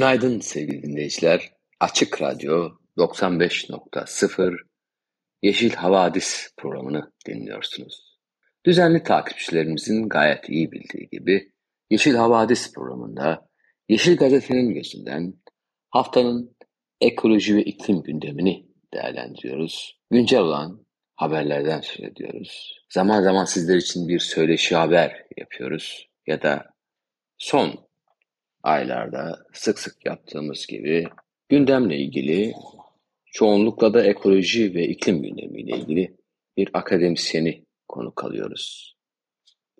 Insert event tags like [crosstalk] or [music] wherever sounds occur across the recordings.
Günaydın sevgili dinleyiciler. Açık Radyo 95.0 Yeşil Havadis programını dinliyorsunuz. Düzenli takipçilerimizin gayet iyi bildiği gibi Yeşil Havadis programında Yeşil Gazete'nin gözünden haftanın ekoloji ve iklim gündemini değerlendiriyoruz. Güncel olan haberlerden söz ediyoruz. Zaman zaman sizler için bir söyleşi haber yapıyoruz ya da son aylarda sık sık yaptığımız gibi gündemle ilgili çoğunlukla da ekoloji ve iklim gündemiyle ilgili bir akademisyeni konuk alıyoruz.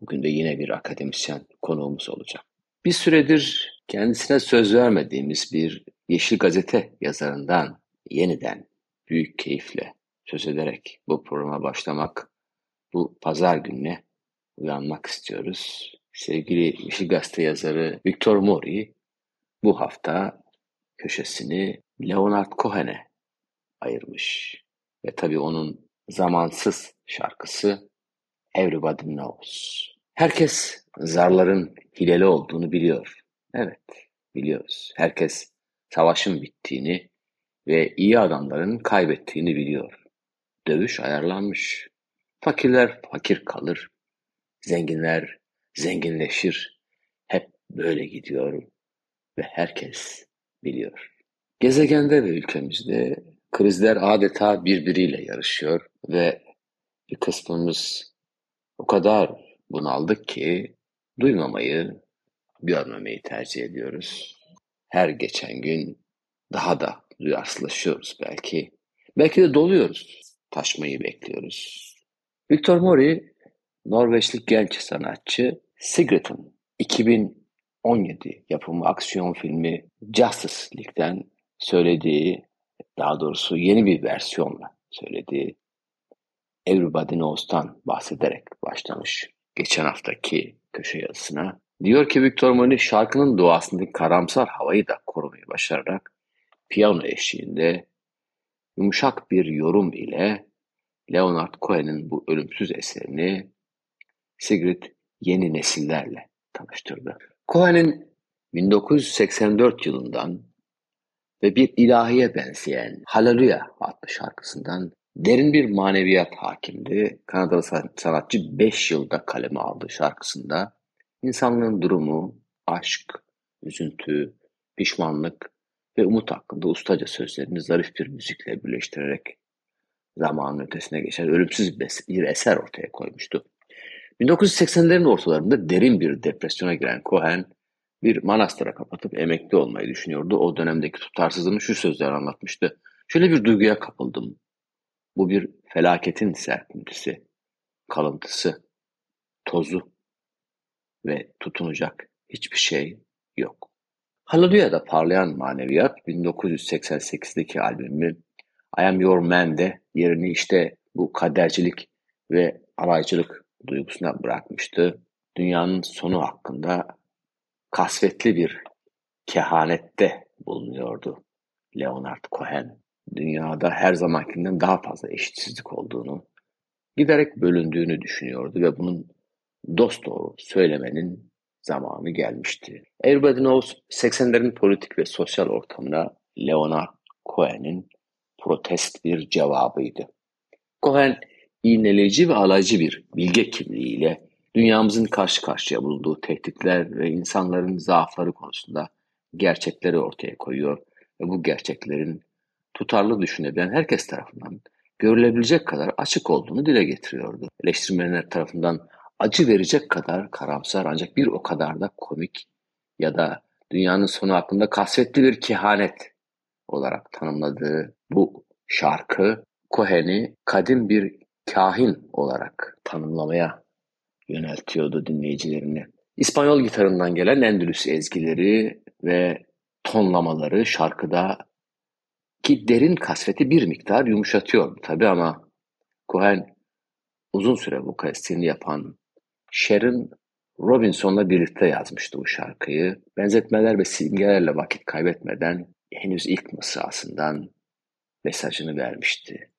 Bugün de yine bir akademisyen konuğumuz olacak. Bir süredir kendisine söz vermediğimiz bir Yeşil Gazete yazarından yeniden büyük keyifle söz ederek bu programa başlamak, bu pazar gününe uyanmak istiyoruz. Sevgili Yeşil Gazete yazarı Victor Mori bu hafta köşesini Leonard Cohen'e ayırmış. Ve tabii onun zamansız şarkısı Everybody Knows. Herkes zarların hileli olduğunu biliyor. Evet, biliyoruz. Herkes savaşın bittiğini ve iyi adamların kaybettiğini biliyor. Dövüş ayarlanmış. Fakirler fakir kalır. Zenginler zenginleşir. Hep böyle gidiyor ve herkes biliyor. Gezegende ve ülkemizde krizler adeta birbiriyle yarışıyor ve bir kısmımız o kadar bunaldık ki duymamayı, görmemeyi tercih ediyoruz. Her geçen gün daha da duyarsızlaşıyoruz belki. Belki de doluyoruz. Taşmayı bekliyoruz. Victor Mori, Norveçli genç sanatçı Sigrid'in 2017 yapımı aksiyon filmi Justice League'den söylediği, daha doğrusu yeni bir versiyonla söylediği Everybody Knows'tan bahsederek başlamış geçen haftaki köşe yazısına. Diyor ki Victor Moni şarkının doğasındaki karamsar havayı da korumayı başararak piyano eşliğinde yumuşak bir yorum ile Leonard Cohen'in bu ölümsüz eserini Sigrid yeni nesillerle tanıştırdı. Cohen'in 1984 yılından ve bir ilahiye benzeyen Hallelujah adlı şarkısından derin bir maneviyat hakimdi. Kanadalı sanatçı 5 yılda kaleme aldı şarkısında. insanlığın durumu, aşk, üzüntü, pişmanlık ve umut hakkında ustaca sözlerini zarif bir müzikle birleştirerek zamanın ötesine geçen ölümsüz bir eser ortaya koymuştu. 1980'lerin ortalarında derin bir depresyona giren Cohen bir manastıra kapatıp emekli olmayı düşünüyordu. O dönemdeki tutarsızlığını şu sözler anlatmıştı. Şöyle bir duyguya kapıldım. Bu bir felaketin serpintisi, kalıntısı, tozu ve tutunacak hiçbir şey yok. Hallelujah'da parlayan maneviyat 1988'deki albümü I Am Your Man'de yerini işte bu kadercilik ve alaycılık duygusuna bırakmıştı. Dünyanın sonu hakkında kasvetli bir kehanette bulunuyordu Leonard Cohen. Dünyada her zamankinden daha fazla eşitsizlik olduğunu, giderek bölündüğünü düşünüyordu ve bunun dost doğru söylemenin zamanı gelmişti. Everybody Knows 80'lerin politik ve sosyal ortamına Leonard Cohen'in protest bir cevabıydı. Cohen iğneleyici ve alaycı bir bilge kimliğiyle dünyamızın karşı karşıya bulunduğu tehditler ve insanların zaafları konusunda gerçekleri ortaya koyuyor ve bu gerçeklerin tutarlı düşünebilen herkes tarafından görülebilecek kadar açık olduğunu dile getiriyordu. Eleştirmenler tarafından acı verecek kadar karamsar ancak bir o kadar da komik ya da dünyanın sonu hakkında kasvetli bir kehanet olarak tanımladığı bu şarkı Cohen'i kadim bir kahin olarak tanımlamaya yöneltiyordu dinleyicilerini. İspanyol gitarından gelen Endülüs ezgileri ve tonlamaları şarkıda ki derin kasveti bir miktar yumuşatıyor tabi ama Cohen uzun süre vokalistiğini yapan Sharon Robinson'la birlikte yazmıştı bu şarkıyı. Benzetmeler ve simgelerle vakit kaybetmeden henüz ilk mısrasından mesajını vermişti.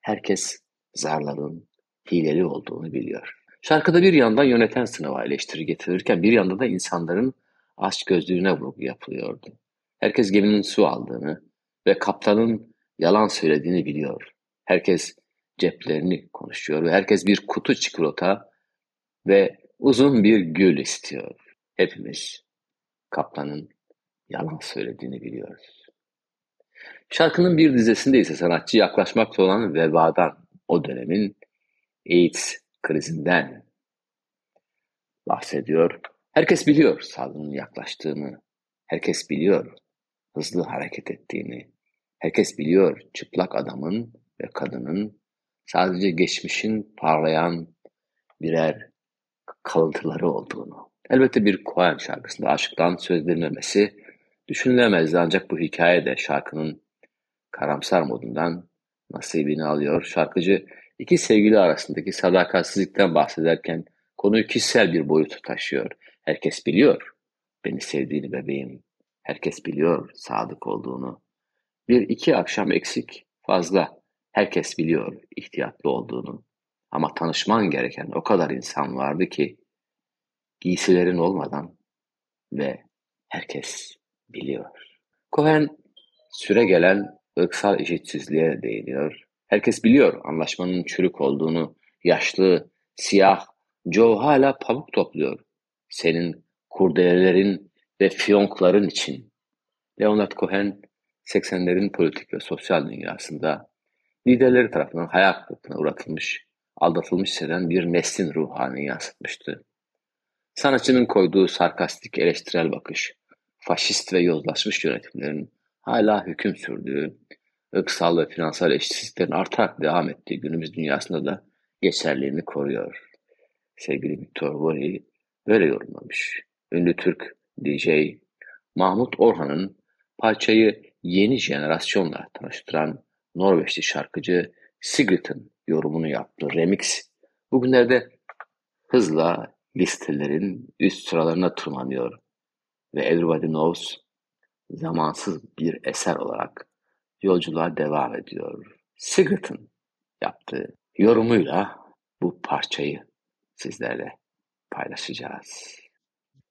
Herkes zarların hileli olduğunu biliyor. Şarkıda bir yandan yöneten sınava eleştiri getirirken bir yanda da insanların aşk gözlüğüne vurgu yapılıyordu. Herkes geminin su aldığını ve kaptanın yalan söylediğini biliyor. Herkes ceplerini konuşuyor ve herkes bir kutu çikolata ve uzun bir gül istiyor. Hepimiz kaptanın yalan söylediğini biliyoruz. Şarkının bir dizesinde ise sanatçı yaklaşmakta olan vebadan, o dönemin AIDS krizinden bahsediyor. Herkes biliyor salgının yaklaştığını. Herkes biliyor hızlı hareket ettiğini. Herkes biliyor çıplak adamın ve kadının sadece geçmişin parlayan birer kalıntıları olduğunu. Elbette bir Cohen şarkısında aşktan söz edilmemesi düşünülemezdi ancak bu hikaye de şarkının karamsar modundan nasibini alıyor. Şarkıcı iki sevgili arasındaki sadakatsizlikten bahsederken konuyu kişisel bir boyutu taşıyor. Herkes biliyor beni sevdiğini bebeğim. Herkes biliyor sadık olduğunu. Bir iki akşam eksik fazla. Herkes biliyor ihtiyatlı olduğunu. Ama tanışman gereken o kadar insan vardı ki giysilerin olmadan ve herkes biliyor. Cohen süre gelen ırksal eşitsizliğe değiniyor. Herkes biliyor anlaşmanın çürük olduğunu. Yaşlı, siyah, Joe hala pamuk topluyor. Senin kurdelelerin ve fiyonkların için. Leonard Cohen 80'lerin politik ve sosyal dünyasında liderleri tarafından hayal kırıklığına uğratılmış, aldatılmış hisseden bir neslin ruhani yansıtmıştı. Sanatçının koyduğu sarkastik eleştirel bakış, faşist ve yozlaşmış yönetimlerin hala hüküm sürdüğü, ırksal ve finansal eşitsizliklerin artarak devam ettiği günümüz dünyasında da geçerliğini koruyor. Sevgili Victor Vori böyle yorumlamış. Ünlü Türk DJ Mahmut Orhan'ın parçayı yeni jenerasyonla tanıştıran Norveçli şarkıcı Sigrid'in yorumunu yaptığı remix bugünlerde hızla listelerin üst sıralarına tırmanıyor ve Everybody Knows zamansız bir eser olarak yolculuğa devam ediyor. Sigrid'in yaptığı yorumuyla bu parçayı sizlerle paylaşacağız.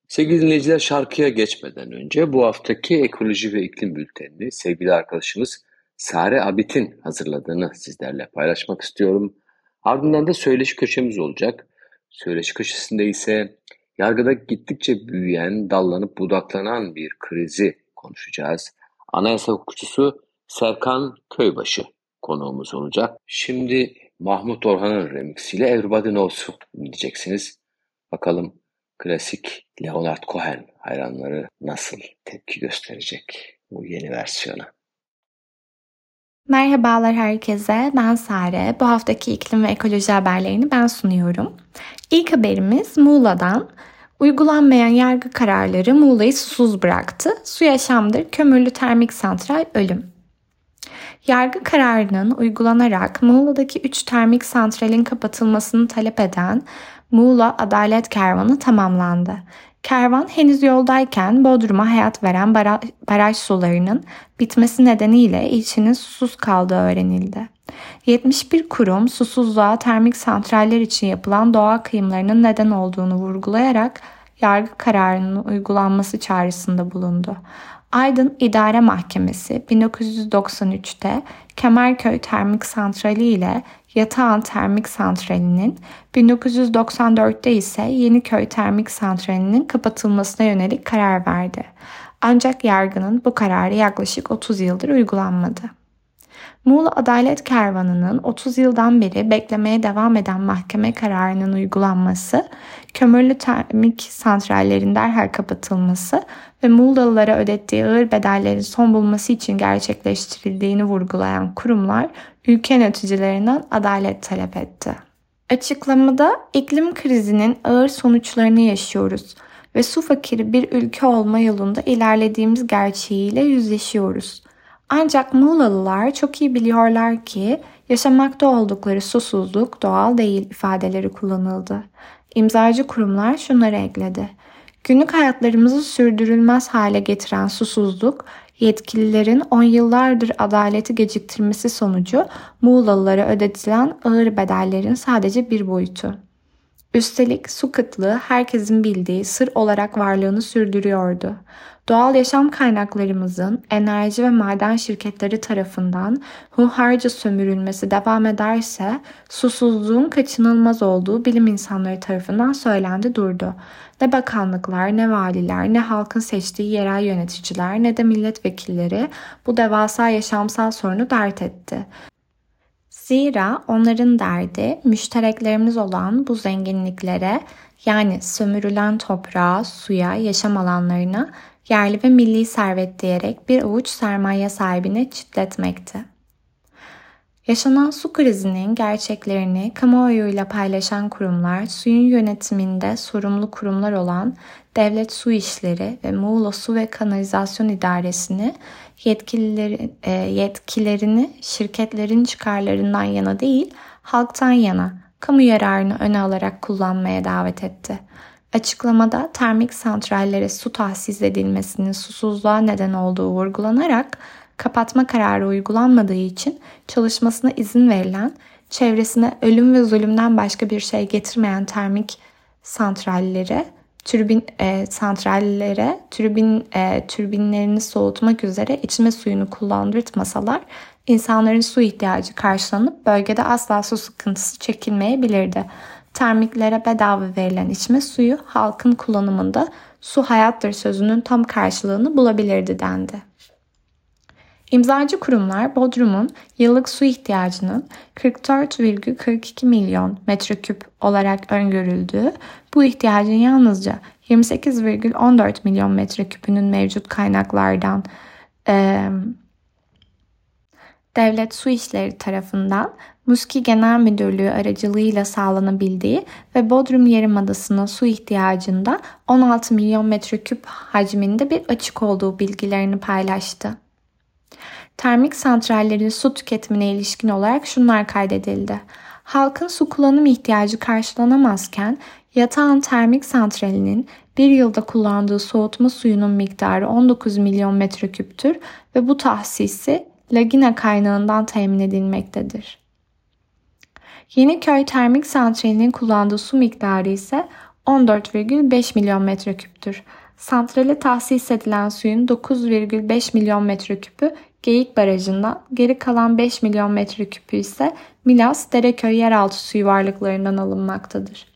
Sevgili dinleyiciler şarkıya geçmeden önce bu haftaki ekoloji ve iklim bültenini sevgili arkadaşımız Sare Abit'in hazırladığını sizlerle paylaşmak istiyorum. Ardından da söyleşi köşemiz olacak. Söyleşi köşesinde ise yargıda gittikçe büyüyen, dallanıp budaklanan bir krizi konuşacağız. Anayasa hukukçusu Serkan Köybaşı konuğumuz olacak. Şimdi Mahmut Orhan'ın remixiyle Everybody Knows diyeceksiniz. Bakalım klasik Leonard Cohen hayranları nasıl tepki gösterecek bu yeni versiyona? Merhabalar herkese, ben Sare. Bu haftaki iklim ve ekoloji haberlerini ben sunuyorum. İlk haberimiz Muğla'dan. Uygulanmayan yargı kararları Muğla'yı susuz bıraktı. Su yaşamdır, kömürlü termik santral ölüm. Yargı kararının uygulanarak Muğla'daki 3 termik santralin kapatılmasını talep eden Muğla Adalet Kervanı tamamlandı. Kervan henüz yoldayken Bodrum'a hayat veren baraj sularının bitmesi nedeniyle ilçenin susuz kaldığı öğrenildi. 71 kurum susuzluğa termik santraller için yapılan doğa kıyımlarının neden olduğunu vurgulayarak yargı kararının uygulanması çağrısında bulundu. Aydın İdare Mahkemesi 1993'te Kemerköy Termik Santrali ile Yatağan Termik Santrali'nin, 1994'te ise Yeniköy Termik Santrali'nin kapatılmasına yönelik karar verdi. Ancak yargının bu kararı yaklaşık 30 yıldır uygulanmadı. Muğla Adalet Kervanı'nın 30 yıldan beri beklemeye devam eden mahkeme kararının uygulanması, kömürlü termik santrallerin derhal kapatılması ve Muğlalılara ödettiği ağır bedellerin son bulması için gerçekleştirildiğini vurgulayan kurumlar ülke yöneticilerinden adalet talep etti. Açıklamada iklim krizinin ağır sonuçlarını yaşıyoruz ve su fakiri bir ülke olma yolunda ilerlediğimiz gerçeğiyle yüzleşiyoruz. Ancak Muğlalılar çok iyi biliyorlar ki yaşamakta oldukları susuzluk doğal değil ifadeleri kullanıldı. İmzacı kurumlar şunları ekledi. Günlük hayatlarımızı sürdürülmez hale getiren susuzluk, yetkililerin on yıllardır adaleti geciktirmesi sonucu Muğlalılara ödetilen ağır bedellerin sadece bir boyutu. Üstelik su kıtlığı herkesin bildiği sır olarak varlığını sürdürüyordu. Doğal yaşam kaynaklarımızın enerji ve maden şirketleri tarafından hunharca sömürülmesi devam ederse susuzluğun kaçınılmaz olduğu bilim insanları tarafından söylendi durdu. Ne bakanlıklar, ne valiler, ne halkın seçtiği yerel yöneticiler, ne de milletvekilleri bu devasa yaşamsal sorunu dert etti. Zira onların derdi müştereklerimiz olan bu zenginliklere yani sömürülen toprağa, suya, yaşam alanlarına yerli ve milli servet diyerek bir avuç sermaye sahibine çitletmekti. Yaşanan su krizinin gerçeklerini kamuoyuyla paylaşan kurumlar, suyun yönetiminde sorumlu kurumlar olan Devlet Su İşleri ve Muğla Su ve Kanalizasyon İdaresi'ni yetkilileri, e, yetkilerini şirketlerin çıkarlarından yana değil, halktan yana, kamu yararını öne alarak kullanmaya davet etti. Açıklamada termik santrallere su tahsis edilmesinin susuzluğa neden olduğu vurgulanarak kapatma kararı uygulanmadığı için çalışmasına izin verilen, çevresine ölüm ve zulümden başka bir şey getirmeyen termik santrallere türbin e, santrallere türbin e, türbinlerini soğutmak üzere içme suyunu kullandırtmasalar insanların su ihtiyacı karşılanıp bölgede asla su sıkıntısı çekilmeyebilirdi. Termiklere bedava verilen içme suyu halkın kullanımında su hayattır sözünün tam karşılığını bulabilirdi dendi. İmzacı kurumlar Bodrum'un yıllık su ihtiyacının 44,42 milyon metreküp olarak öngörüldüğü, bu ihtiyacın yalnızca 28,14 milyon metreküpünün mevcut kaynaklardan e, Devlet Su İşleri tarafından Muski Genel Müdürlüğü aracılığıyla sağlanabildiği ve Bodrum Yarımadası'nın su ihtiyacında 16 milyon metreküp hacminde bir açık olduğu bilgilerini paylaştı. Termik santrallerin su tüketimine ilişkin olarak şunlar kaydedildi. Halkın su kullanım ihtiyacı karşılanamazken yatağın termik santralinin bir yılda kullandığı soğutma suyunun miktarı 19 milyon metreküptür ve bu tahsisi Lagina kaynağından temin edilmektedir. Yeniköy Termik Santrali'nin kullandığı su miktarı ise 14,5 milyon metreküptür. Santrale tahsis edilen suyun 9,5 milyon metreküpü Geyik Barajı'ndan, geri kalan 5 milyon metreküpü ise Milas Dereköy yeraltı suyu varlıklarından alınmaktadır.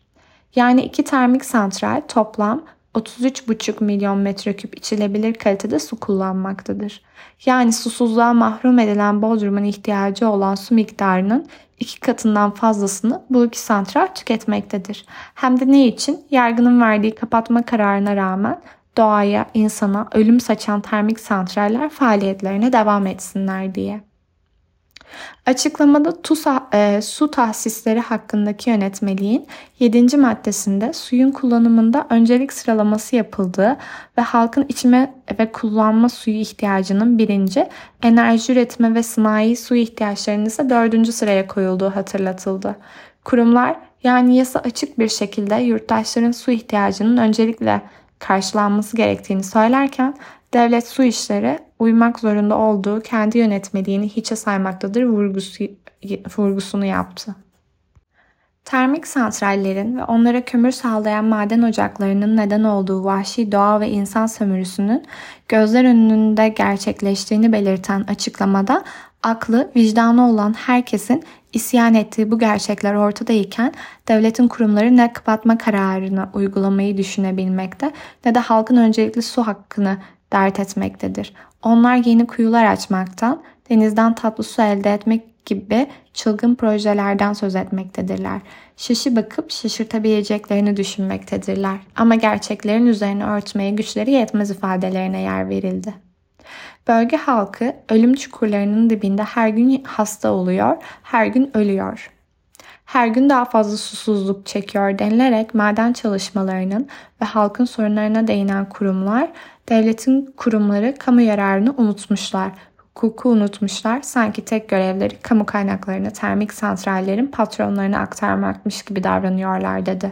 Yani iki termik santral toplam 33,5 milyon metreküp içilebilir kalitede su kullanmaktadır. Yani susuzluğa mahrum edilen Bodrum'un ihtiyacı olan su miktarının iki katından fazlasını bu iki santral tüketmektedir. Hem de ne için? Yargının verdiği kapatma kararına rağmen doğaya, insana ölüm saçan termik santraller faaliyetlerine devam etsinler diye. Açıklamada TUSA, e, su tahsisleri hakkındaki yönetmeliğin 7. maddesinde suyun kullanımında öncelik sıralaması yapıldığı ve halkın içme ve kullanma suyu ihtiyacının birinci, enerji üretme ve sanayi su ihtiyaçlarının ise dördüncü sıraya koyulduğu hatırlatıldı. Kurumlar yani yasa açık bir şekilde yurttaşların su ihtiyacının öncelikle karşılanması gerektiğini söylerken devlet su işleri uymak zorunda olduğu kendi yönetmeliğini hiçe saymaktadır vurgusu, vurgusunu yaptı. Termik santrallerin ve onlara kömür sağlayan maden ocaklarının neden olduğu vahşi doğa ve insan sömürüsünün gözler önünde gerçekleştiğini belirten açıklamada aklı, vicdanı olan herkesin isyan ettiği bu gerçekler ortadayken devletin kurumları ne kapatma kararını uygulamayı düşünebilmekte ne de halkın öncelikli su hakkını dert etmektedir. Onlar yeni kuyular açmaktan, denizden tatlı su elde etmek gibi çılgın projelerden söz etmektedirler. Şişi bakıp şaşırtabileceklerini düşünmektedirler. Ama gerçeklerin üzerine örtmeye güçleri yetmez ifadelerine yer verildi. Bölge halkı ölüm çukurlarının dibinde her gün hasta oluyor, her gün ölüyor. her gün daha fazla susuzluk çekiyor denilerek maden çalışmalarının ve halkın sorunlarına değinen kurumlar, devletin kurumları kamu yararını unutmuşlar hukuku unutmuşlar. Sanki tek görevleri kamu kaynaklarını termik santrallerin patronlarına aktarmakmış gibi davranıyorlar dedi.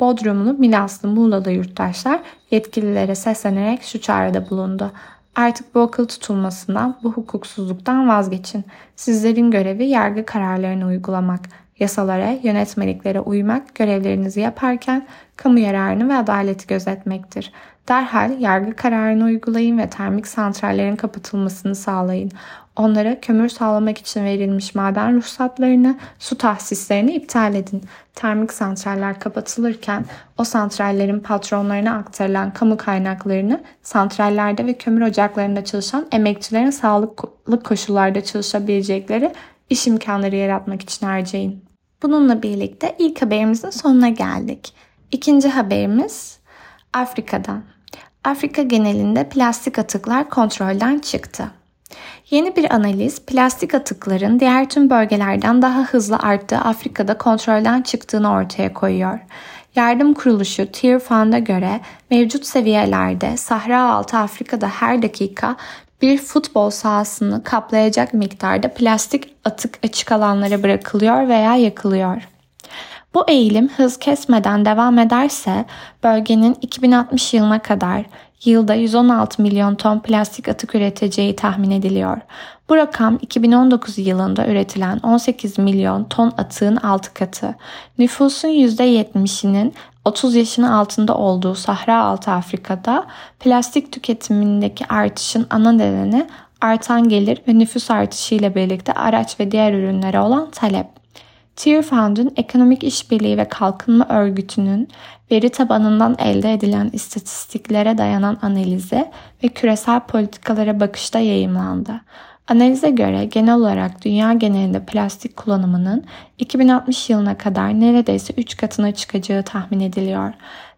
Bodrumlu, Milaslı, Muğla'da yurttaşlar yetkililere seslenerek şu çağrıda bulundu. Artık bu akıl tutulmasından, bu hukuksuzluktan vazgeçin. Sizlerin görevi yargı kararlarını uygulamak, yasalara, yönetmeliklere uymak, görevlerinizi yaparken kamu yararını ve adaleti gözetmektir. Derhal yargı kararını uygulayın ve termik santrallerin kapatılmasını sağlayın. Onlara kömür sağlamak için verilmiş maden ruhsatlarını, su tahsislerini iptal edin. Termik santraller kapatılırken o santrallerin patronlarına aktarılan kamu kaynaklarını santrallerde ve kömür ocaklarında çalışan emekçilerin sağlıklı koşullarda çalışabilecekleri iş imkanları yaratmak için harcayın. Bununla birlikte ilk haberimizin sonuna geldik. İkinci haberimiz Afrika'dan. Afrika genelinde plastik atıklar kontrolden çıktı. Yeni bir analiz plastik atıkların diğer tüm bölgelerden daha hızlı arttığı Afrika'da kontrolden çıktığını ortaya koyuyor. Yardım kuruluşu Tier Fund'a göre mevcut seviyelerde Sahra altı Afrika'da her dakika bir futbol sahasını kaplayacak miktarda plastik atık açık alanlara bırakılıyor veya yakılıyor. Bu eğilim hız kesmeden devam ederse bölgenin 2060 yılına kadar yılda 116 milyon ton plastik atık üreteceği tahmin ediliyor. Bu rakam 2019 yılında üretilen 18 milyon ton atığın 6 katı. Nüfusun %70'inin 30 yaşının altında olduğu Sahra Altı Afrika'da plastik tüketimindeki artışın ana nedeni artan gelir ve nüfus artışı ile birlikte araç ve diğer ürünlere olan talep. Tier Fund'un Ekonomik İşbirliği ve Kalkınma Örgütü'nün veri tabanından elde edilen istatistiklere dayanan analize ve küresel politikalara bakışta yayımlandı. Analize göre genel olarak dünya genelinde plastik kullanımının 2060 yılına kadar neredeyse 3 katına çıkacağı tahmin ediliyor.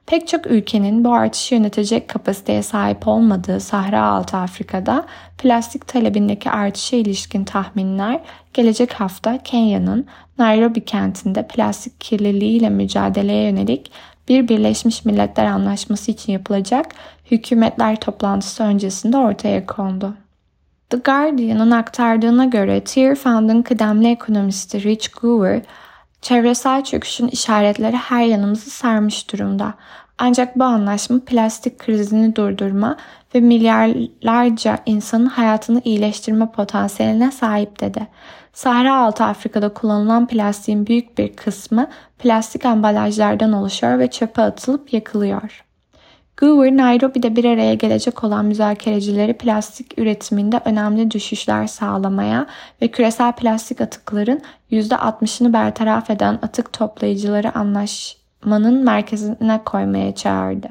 Pek çok ülkenin bu artışı yönetecek kapasiteye sahip olmadığı Sahra Altı Afrika'da plastik talebindeki artışa ilişkin tahminler gelecek hafta Kenya'nın Nairobi kentinde plastik kirliliğiyle mücadeleye yönelik bir Birleşmiş Milletler Anlaşması için yapılacak hükümetler toplantısı öncesinde ortaya kondu. The Guardian'ın aktardığına göre Tier Fund'ın kıdemli ekonomisti Rich Goover, çevresel çöküşün işaretleri her yanımızı sarmış durumda. Ancak bu anlaşma plastik krizini durdurma ve milyarlarca insanın hayatını iyileştirme potansiyeline sahip dedi. Sahra altı Afrika'da kullanılan plastiğin büyük bir kısmı plastik ambalajlardan oluşuyor ve çöpe atılıp yakılıyor. Goover, Nairobi'de bir araya gelecek olan müzakerecileri plastik üretiminde önemli düşüşler sağlamaya ve küresel plastik atıkların %60'ını bertaraf eden atık toplayıcıları anlaşmanın merkezine koymaya çağırdı.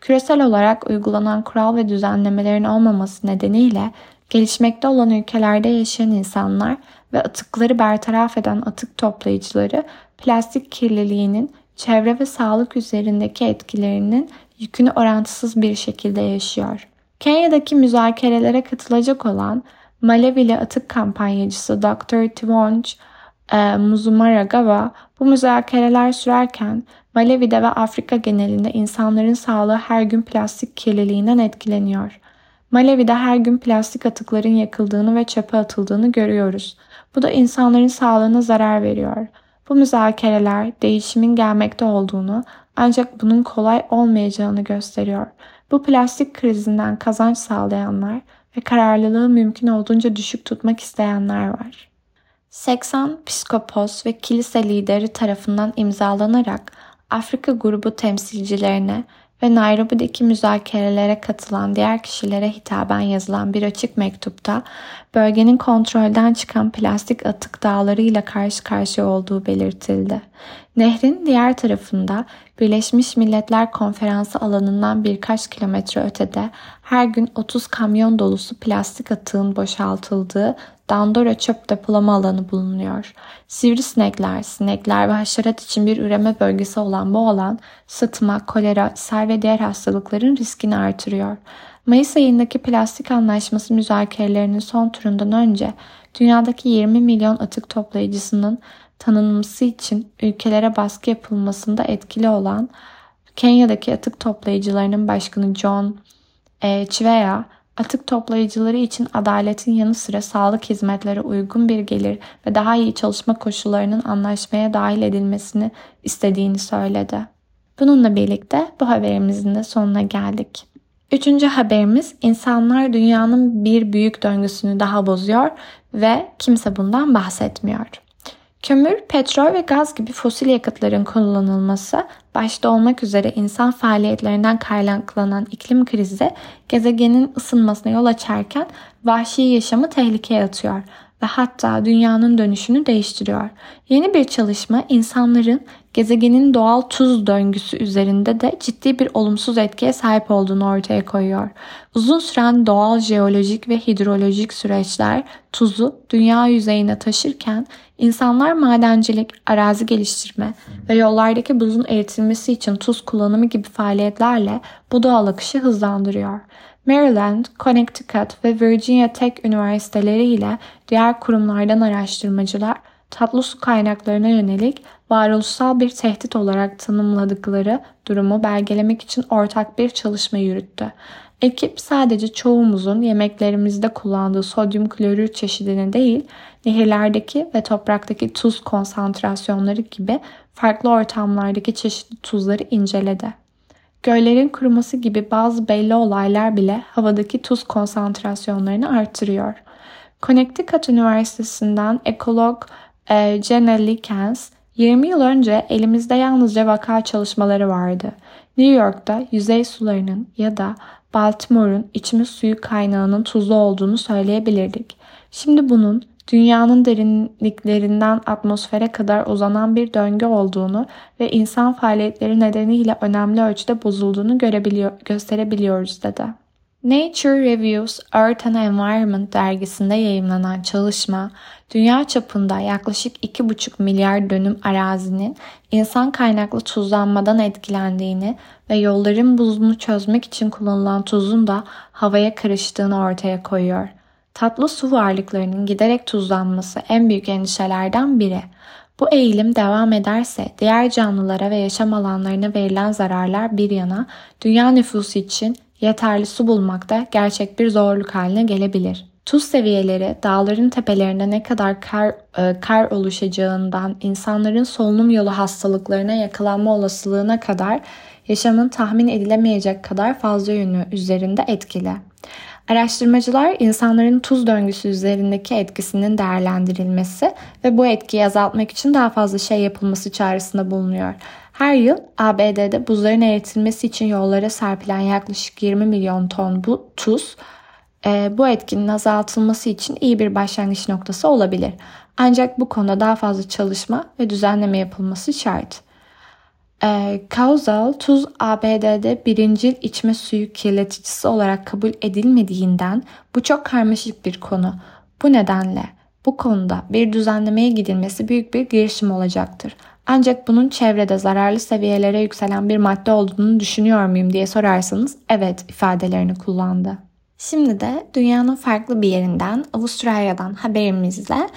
Küresel olarak uygulanan kural ve düzenlemelerin olmaması nedeniyle gelişmekte olan ülkelerde yaşayan insanlar ve atıkları bertaraf eden atık toplayıcıları plastik kirliliğinin çevre ve sağlık üzerindeki etkilerinin yükünü orantısız bir şekilde yaşıyor. Kenya'daki müzakerelere katılacak olan Malevili atık kampanyacısı Dr. Tivonj e, Muzumaragawa bu müzakereler sürerken Malevi'de ve Afrika genelinde insanların sağlığı her gün plastik kirliliğinden etkileniyor. Malevi'de her gün plastik atıkların yakıldığını ve çöpe atıldığını görüyoruz. Bu da insanların sağlığına zarar veriyor. Bu müzakereler değişimin gelmekte olduğunu ancak bunun kolay olmayacağını gösteriyor. Bu plastik krizinden kazanç sağlayanlar ve kararlılığı mümkün olduğunca düşük tutmak isteyenler var. 80 psikopos ve kilise lideri tarafından imzalanarak Afrika grubu temsilcilerine ve Nairobi'deki müzakerelere katılan diğer kişilere hitaben yazılan bir açık mektupta bölgenin kontrolden çıkan plastik atık dağlarıyla karşı karşıya olduğu belirtildi. Nehrin diğer tarafında Birleşmiş Milletler Konferansı alanından birkaç kilometre ötede her gün 30 kamyon dolusu plastik atığın boşaltıldığı Dandora çöp depolama alanı bulunuyor. Sivrisinekler, sinekler ve haşerat için bir üreme bölgesi olan bu alan sıtma, kolera, sel ve diğer hastalıkların riskini artırıyor. Mayıs ayındaki plastik anlaşması müzakerelerinin son turundan önce dünyadaki 20 milyon atık toplayıcısının tanınması için ülkelere baskı yapılmasında etkili olan Kenya'daki atık toplayıcılarının başkanı John e, Chweya, atık toplayıcıları için adaletin yanı sıra sağlık hizmetleri uygun bir gelir ve daha iyi çalışma koşullarının anlaşmaya dahil edilmesini istediğini söyledi. Bununla birlikte bu haberimizin de sonuna geldik. Üçüncü haberimiz insanlar dünyanın bir büyük döngüsünü daha bozuyor ve kimse bundan bahsetmiyor. Kömür, petrol ve gaz gibi fosil yakıtların kullanılması başta olmak üzere insan faaliyetlerinden kaynaklanan iklim krizi gezegenin ısınmasına yol açarken vahşi yaşamı tehlikeye atıyor ve hatta dünyanın dönüşünü değiştiriyor. Yeni bir çalışma insanların gezegenin doğal tuz döngüsü üzerinde de ciddi bir olumsuz etkiye sahip olduğunu ortaya koyuyor. Uzun süren doğal jeolojik ve hidrolojik süreçler tuzu dünya yüzeyine taşırken insanlar madencilik, arazi geliştirme ve yollardaki buzun eritilmesi için tuz kullanımı gibi faaliyetlerle bu doğal akışı hızlandırıyor. Maryland, Connecticut ve Virginia Tech üniversiteleri ile diğer kurumlardan araştırmacılar tatlı su kaynaklarına yönelik varoluşsal bir tehdit olarak tanımladıkları durumu belgelemek için ortak bir çalışma yürüttü. Ekip sadece çoğumuzun yemeklerimizde kullandığı sodyum klorür çeşidini değil, nehirlerdeki ve topraktaki tuz konsantrasyonları gibi farklı ortamlardaki çeşitli tuzları inceledi. Göllerin kuruması gibi bazı belli olaylar bile havadaki tuz konsantrasyonlarını artırıyor. Connecticut Üniversitesi'nden ekolog e, Jenna Likens, 20 yıl önce elimizde yalnızca vaka çalışmaları vardı. New York'ta yüzey sularının ya da Baltimore'un içme suyu kaynağının tuzlu olduğunu söyleyebilirdik. Şimdi bunun dünyanın derinliklerinden atmosfere kadar uzanan bir döngü olduğunu ve insan faaliyetleri nedeniyle önemli ölçüde bozulduğunu görebiliyor, gösterebiliyoruz dedi. Nature Reviews Earth and Environment dergisinde yayımlanan çalışma, dünya çapında yaklaşık 2,5 milyar dönüm arazinin insan kaynaklı tuzlanmadan etkilendiğini ve yolların buzunu çözmek için kullanılan tuzun da havaya karıştığını ortaya koyuyor. Tatlı su varlıklarının giderek tuzlanması en büyük endişelerden biri. Bu eğilim devam ederse diğer canlılara ve yaşam alanlarına verilen zararlar bir yana dünya nüfusu için yeterli su bulmakta gerçek bir zorluk haline gelebilir. Tuz seviyeleri dağların tepelerinde ne kadar kar, e, kar oluşacağından insanların solunum yolu hastalıklarına yakalanma olasılığına kadar yaşamın tahmin edilemeyecek kadar fazla yönü üzerinde etkili. Araştırmacılar insanların tuz döngüsü üzerindeki etkisinin değerlendirilmesi ve bu etkiyi azaltmak için daha fazla şey yapılması çağrısında bulunuyor. Her yıl ABD'de buzların eritilmesi için yollara serpilen yaklaşık 20 milyon ton bu tuz bu etkinin azaltılması için iyi bir başlangıç noktası olabilir. Ancak bu konuda daha fazla çalışma ve düzenleme yapılması şart. E, tuz ABD'de birincil içme suyu kirleticisi olarak kabul edilmediğinden bu çok karmaşık bir konu. Bu nedenle bu konuda bir düzenlemeye gidilmesi büyük bir girişim olacaktır. Ancak bunun çevrede zararlı seviyelere yükselen bir madde olduğunu düşünüyor muyum diye sorarsanız evet ifadelerini kullandı. Şimdi de dünyanın farklı bir yerinden Avustralya'dan haberimizle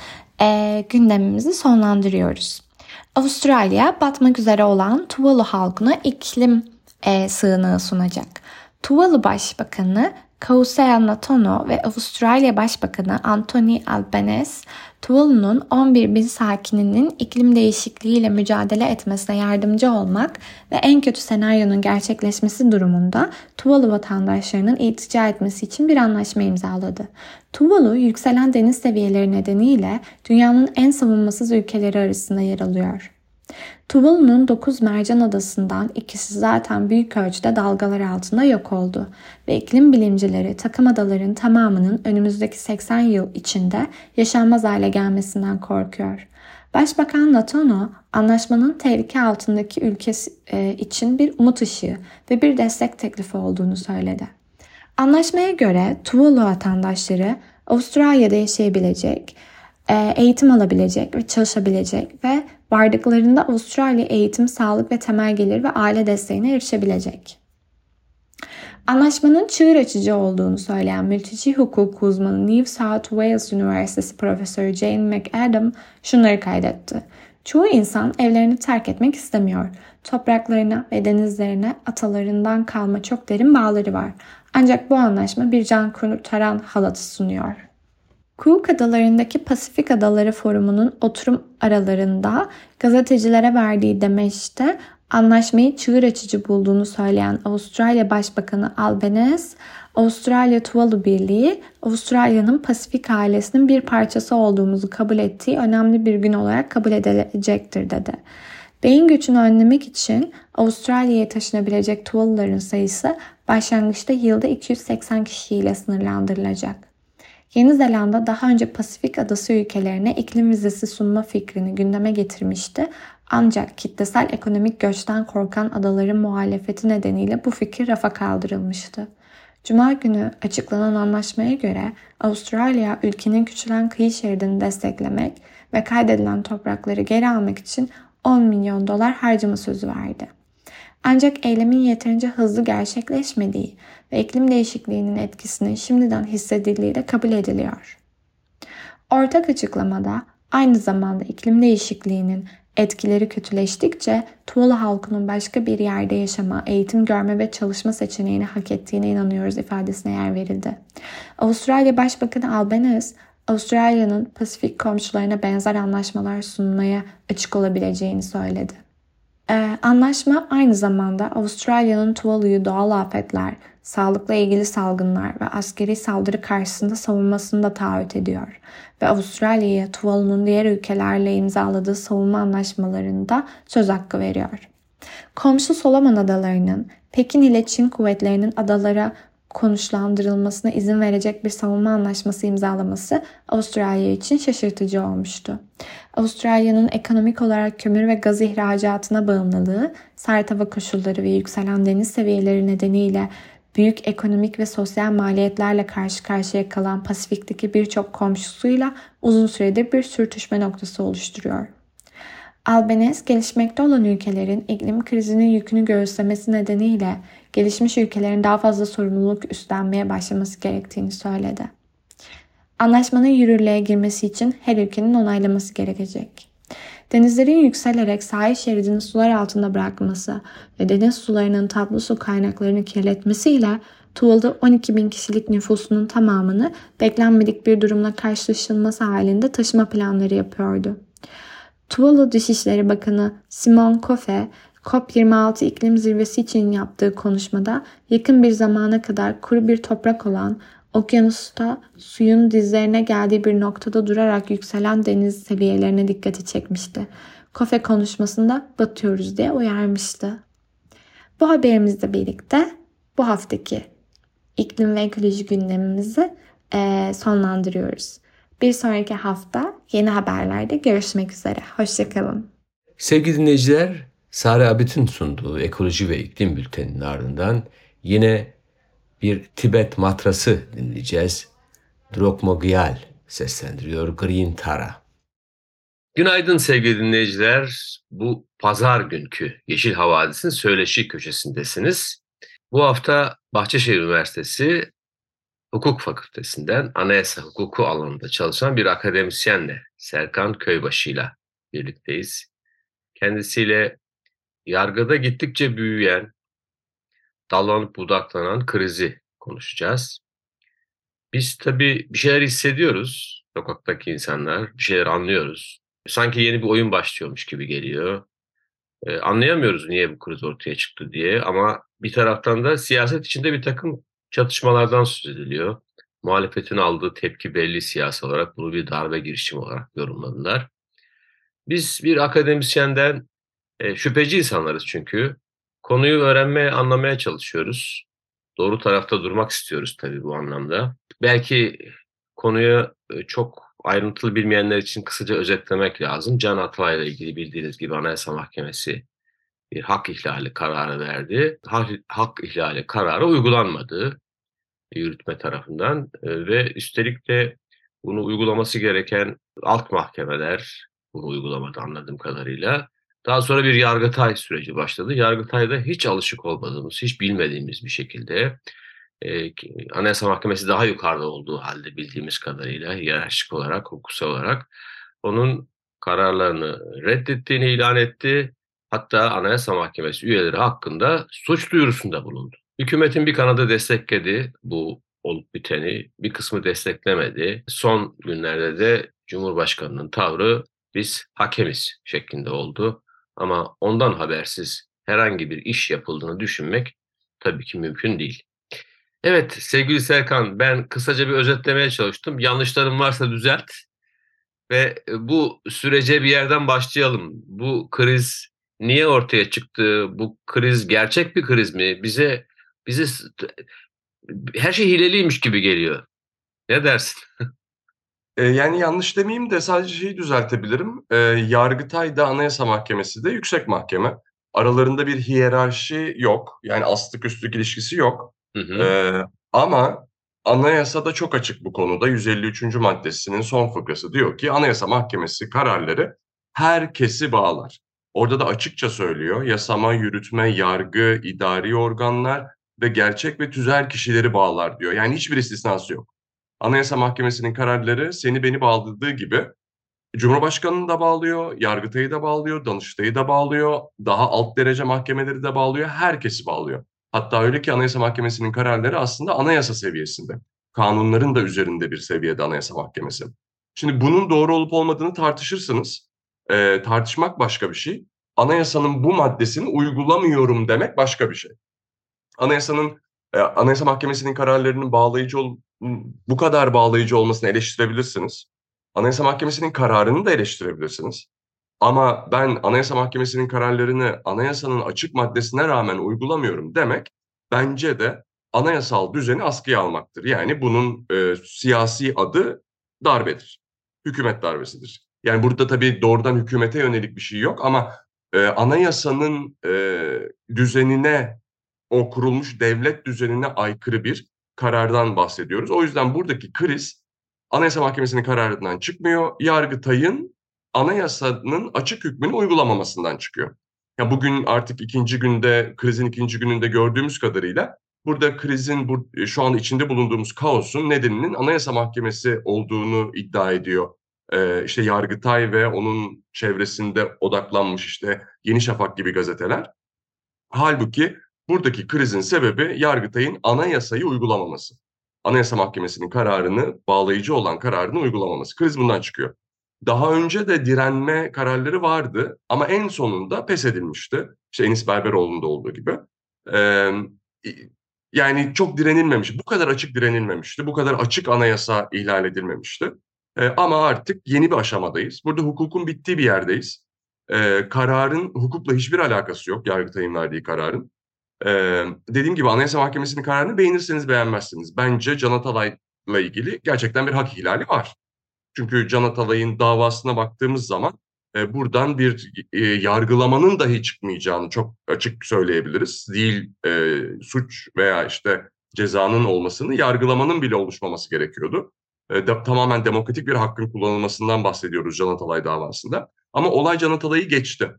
e, gündemimizi sonlandırıyoruz. Avustralya batmak üzere olan Tuvalu halkına iklim e, sığınağı sunacak. Tuvalu Başbakanı Kausea Natono ve Avustralya Başbakanı Anthony Albanese, Tuvalu'nun 11 bin sakininin iklim değişikliğiyle mücadele etmesine yardımcı olmak ve en kötü senaryonun gerçekleşmesi durumunda Tuvalu vatandaşlarının iltica etmesi için bir anlaşma imzaladı. Tuvalu yükselen deniz seviyeleri nedeniyle dünyanın en savunmasız ülkeleri arasında yer alıyor. Tuvalu'nun 9 mercan adasından ikisi zaten büyük ölçüde dalgalar altında yok oldu ve iklim bilimcileri takım adaların tamamının önümüzdeki 80 yıl içinde yaşanmaz hale gelmesinden korkuyor. Başbakan Latono, anlaşmanın tehlike altındaki ülkesi e, için bir umut ışığı ve bir destek teklifi olduğunu söyledi. Anlaşmaya göre Tuvalu vatandaşları Avustralya'da yaşayabilecek, e, eğitim alabilecek ve çalışabilecek ve vardıklarında Avustralya eğitim, sağlık ve temel gelir ve aile desteğine erişebilecek. Anlaşmanın çığır açıcı olduğunu söyleyen mülteci hukuk uzmanı New South Wales Üniversitesi Profesörü Jane McAdam şunları kaydetti. Çoğu insan evlerini terk etmek istemiyor. Topraklarına ve denizlerine atalarından kalma çok derin bağları var. Ancak bu anlaşma bir can kurtaran halatı sunuyor. Cook Adaları'ndaki Pasifik Adaları Forumu'nun oturum aralarında gazetecilere verdiği demeçte anlaşmayı çığır açıcı bulduğunu söyleyen Avustralya Başbakanı Albanese, Avustralya Tuvalu Birliği, Avustralya'nın Pasifik ailesinin bir parçası olduğumuzu kabul ettiği önemli bir gün olarak kabul edilecektir dedi. Beyin göçünü önlemek için Avustralya'ya taşınabilecek Tuvaluların sayısı başlangıçta yılda 280 kişiyle sınırlandırılacak. Yeni Zelanda daha önce Pasifik adası ülkelerine iklim vizesi sunma fikrini gündeme getirmişti ancak kitlesel ekonomik göçten korkan adaların muhalefeti nedeniyle bu fikir rafa kaldırılmıştı. Cuma günü açıklanan anlaşmaya göre Avustralya ülkenin küçülen kıyı şeridini desteklemek ve kaydedilen toprakları geri almak için 10 milyon dolar harcama sözü verdi. Ancak eylemin yeterince hızlı gerçekleşmediği ve iklim değişikliğinin etkisinin şimdiden hissedildiği de kabul ediliyor. Ortak açıklamada aynı zamanda iklim değişikliğinin etkileri kötüleştikçe Tuvalu halkının başka bir yerde yaşama, eğitim görme ve çalışma seçeneğini hak ettiğine inanıyoruz ifadesine yer verildi. Avustralya Başbakanı Albanese, Avustralya'nın Pasifik komşularına benzer anlaşmalar sunmaya açık olabileceğini söyledi. Ee, anlaşma aynı zamanda Avustralya'nın Tuvalu'yu doğal afetler, sağlıkla ilgili salgınlar ve askeri saldırı karşısında savunmasını da taahhüt ediyor ve Avustralya'ya Tuvalu'nun diğer ülkelerle imzaladığı savunma anlaşmalarında söz hakkı veriyor. Komşu Solomon Adaları'nın Pekin ile Çin kuvvetlerinin adalara konuşlandırılmasına izin verecek bir savunma anlaşması imzalaması Avustralya için şaşırtıcı olmuştu. Avustralya'nın ekonomik olarak kömür ve gaz ihracatına bağımlılığı, sert hava koşulları ve yükselen deniz seviyeleri nedeniyle büyük ekonomik ve sosyal maliyetlerle karşı karşıya kalan Pasifik'teki birçok komşusuyla uzun süredir bir sürtüşme noktası oluşturuyor. Albanese, gelişmekte olan ülkelerin iklim krizinin yükünü göğüslemesi nedeniyle gelişmiş ülkelerin daha fazla sorumluluk üstlenmeye başlaması gerektiğini söyledi. Anlaşmanın yürürlüğe girmesi için her ülkenin onaylaması gerekecek. Denizlerin yükselerek sahil şeridini sular altında bırakması ve deniz sularının tatlı su kaynaklarını kirletmesiyle Tuvalu 12 bin kişilik nüfusunun tamamını beklenmedik bir durumla karşılaşılması halinde taşıma planları yapıyordu. Tuvalu Dışişleri Bakanı Simon Kofe, COP26 iklim zirvesi için yaptığı konuşmada yakın bir zamana kadar kuru bir toprak olan okyanusta suyun dizlerine geldiği bir noktada durarak yükselen deniz seviyelerine dikkati çekmişti. Kofe konuşmasında batıyoruz diye uyarmıştı. Bu haberimizle birlikte bu haftaki iklim ve ekoloji gündemimizi sonlandırıyoruz. Bir sonraki hafta yeni haberlerde görüşmek üzere. Hoşçakalın. Sevgili dinleyiciler, Sare Abit'in sunduğu ekoloji ve iklim bülteninin ardından yine bir Tibet matrası dinleyeceğiz. Drokmogyal seslendiriyor Green Tara. Günaydın sevgili dinleyiciler. Bu pazar günkü Yeşil Havadis'in söyleşi köşesindesiniz. Bu hafta Bahçeşehir Üniversitesi Hukuk Fakültesinden anayasa hukuku alanında çalışan bir akademisyenle Serkan Köybaşı ile birlikteyiz. Kendisiyle yargıda gittikçe büyüyen, dallanıp budaklanan krizi konuşacağız. Biz tabii bir şeyler hissediyoruz. Sokaktaki insanlar bir şeyler anlıyoruz. Sanki yeni bir oyun başlıyormuş gibi geliyor. Ee, anlayamıyoruz niye bu kriz ortaya çıktı diye ama bir taraftan da siyaset içinde bir takım çatışmalardan söz ediliyor. Muhalefetin aldığı tepki belli siyasi olarak bunu bir darbe girişimi olarak yorumladılar. Biz bir akademisyenden e, şüpheci insanlarız çünkü. Konuyu öğrenmeye, anlamaya çalışıyoruz. Doğru tarafta durmak istiyoruz tabii bu anlamda. Belki konuyu e, çok ayrıntılı bilmeyenler için kısaca özetlemek lazım. Can Atalay'la ilgili bildiğiniz gibi Anayasa Mahkemesi bir hak ihlali kararı verdi. Hak, hak ihlali kararı uygulanmadı yürütme tarafından e, ve üstelik de bunu uygulaması gereken alt mahkemeler bunu uygulamadı anladığım kadarıyla. Daha sonra bir Yargıtay süreci başladı. Yargıtay'da hiç alışık olmadığımız, hiç bilmediğimiz bir şekilde e, Anayasa Mahkemesi daha yukarıda olduğu halde bildiğimiz kadarıyla hiyerarşik olarak, hukuksal olarak onun kararlarını reddettiğini ilan etti. Hatta Anayasa Mahkemesi üyeleri hakkında suç duyurusunda bulundu. Hükümetin bir kanadı destekledi bu olup biteni, bir kısmı desteklemedi. Son günlerde de Cumhurbaşkanı'nın tavrı biz hakemiz şeklinde oldu. Ama ondan habersiz herhangi bir iş yapıldığını düşünmek tabii ki mümkün değil. Evet sevgili Serkan ben kısaca bir özetlemeye çalıştım. Yanlışlarım varsa düzelt ve bu sürece bir yerden başlayalım. Bu kriz niye ortaya çıktı? Bu kriz gerçek bir kriz mi? Bize bize her şey hileliymiş gibi geliyor. Ne dersin? [laughs] Yani yanlış demeyeyim de sadece şeyi düzeltebilirim. E, Yargıtay da Anayasa Mahkemesi de yüksek mahkeme. Aralarında bir hiyerarşi yok. Yani astık üstlük ilişkisi yok. Hı hı. E, ama anayasa da çok açık bu konuda. 153. maddesinin son fıkrası diyor ki Anayasa Mahkemesi kararları herkesi bağlar. Orada da açıkça söylüyor yasama, yürütme, yargı, idari organlar ve gerçek ve tüzel kişileri bağlar diyor. Yani hiçbir istisnası yok. Anayasa Mahkemesi'nin kararları seni beni bağladığı gibi Cumhurbaşkanı'nı da bağlıyor, Yargıtay'ı da bağlıyor, Danıştay'ı da bağlıyor, daha alt derece mahkemeleri de bağlıyor, herkesi bağlıyor. Hatta öyle ki Anayasa Mahkemesi'nin kararları aslında anayasa seviyesinde. Kanunların da üzerinde bir seviyede Anayasa Mahkemesi. Şimdi bunun doğru olup olmadığını tartışırsınız. Ee, tartışmak başka bir şey. Anayasanın bu maddesini uygulamıyorum demek başka bir şey. Anayasanın e, Anayasa Mahkemesi'nin kararlarının bağlayıcı ol, bu kadar bağlayıcı olmasını eleştirebilirsiniz. Anayasa Mahkemesi'nin kararını da eleştirebilirsiniz. Ama ben Anayasa Mahkemesi'nin kararlarını anayasanın açık maddesine rağmen uygulamıyorum demek bence de anayasal düzeni askıya almaktır. Yani bunun e, siyasi adı darbedir. Hükümet darbesidir. Yani burada tabii doğrudan hükümete yönelik bir şey yok ama e, anayasanın e, düzenine, o kurulmuş devlet düzenine aykırı bir karardan bahsediyoruz. O yüzden buradaki kriz Anayasa Mahkemesi'nin kararından çıkmıyor. Yargıtay'ın anayasanın açık hükmünü uygulamamasından çıkıyor. Ya bugün artık ikinci günde, krizin ikinci gününde gördüğümüz kadarıyla burada krizin bu, şu an içinde bulunduğumuz kaosun nedeninin Anayasa Mahkemesi olduğunu iddia ediyor. Ee, işte Yargıtay ve onun çevresinde odaklanmış işte Yeni Şafak gibi gazeteler. Halbuki buradaki krizin sebebi Yargıtay'ın anayasayı uygulamaması. Anayasa Mahkemesi'nin kararını, bağlayıcı olan kararını uygulamaması. Kriz bundan çıkıyor. Daha önce de direnme kararları vardı ama en sonunda pes edilmişti. İşte Enis Berberoğlu'nda olduğu gibi. Ee, yani çok direnilmemiş, bu kadar açık direnilmemişti, bu kadar açık anayasa ihlal edilmemişti. Ee, ama artık yeni bir aşamadayız. Burada hukukun bittiği bir yerdeyiz. Ee, kararın hukukla hiçbir alakası yok, Yargıtay'ın verdiği kararın. Ee, dediğim gibi Anayasa Mahkemesi'nin kararını beğenirseniz beğenmezsiniz. Bence Can Atalay'la ilgili gerçekten bir hak ihlali var. Çünkü Can Atalay'ın davasına baktığımız zaman e, buradan bir e, yargılamanın dahi çıkmayacağını çok açık söyleyebiliriz. Değil e, suç veya işte cezanın olmasını yargılamanın bile oluşmaması gerekiyordu. E, de, tamamen demokratik bir hakkın kullanılmasından bahsediyoruz Can Atalay davasında. Ama olay Can Atalay'ı geçti.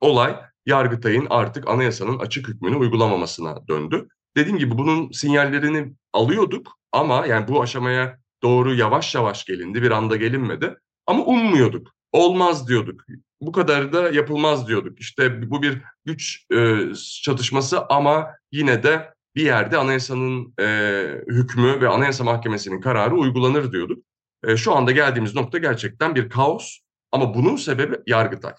Olay Yargıtay'ın artık anayasanın açık hükmünü uygulamamasına döndü. Dediğim gibi bunun sinyallerini alıyorduk ama yani bu aşamaya doğru yavaş yavaş gelindi, bir anda gelinmedi. Ama ummuyorduk, olmaz diyorduk. Bu kadar da yapılmaz diyorduk. İşte bu bir güç e, çatışması ama yine de bir yerde anayasanın e, hükmü ve anayasa mahkemesinin kararı uygulanır diyorduk. E, şu anda geldiğimiz nokta gerçekten bir kaos ama bunun sebebi Yargıtay.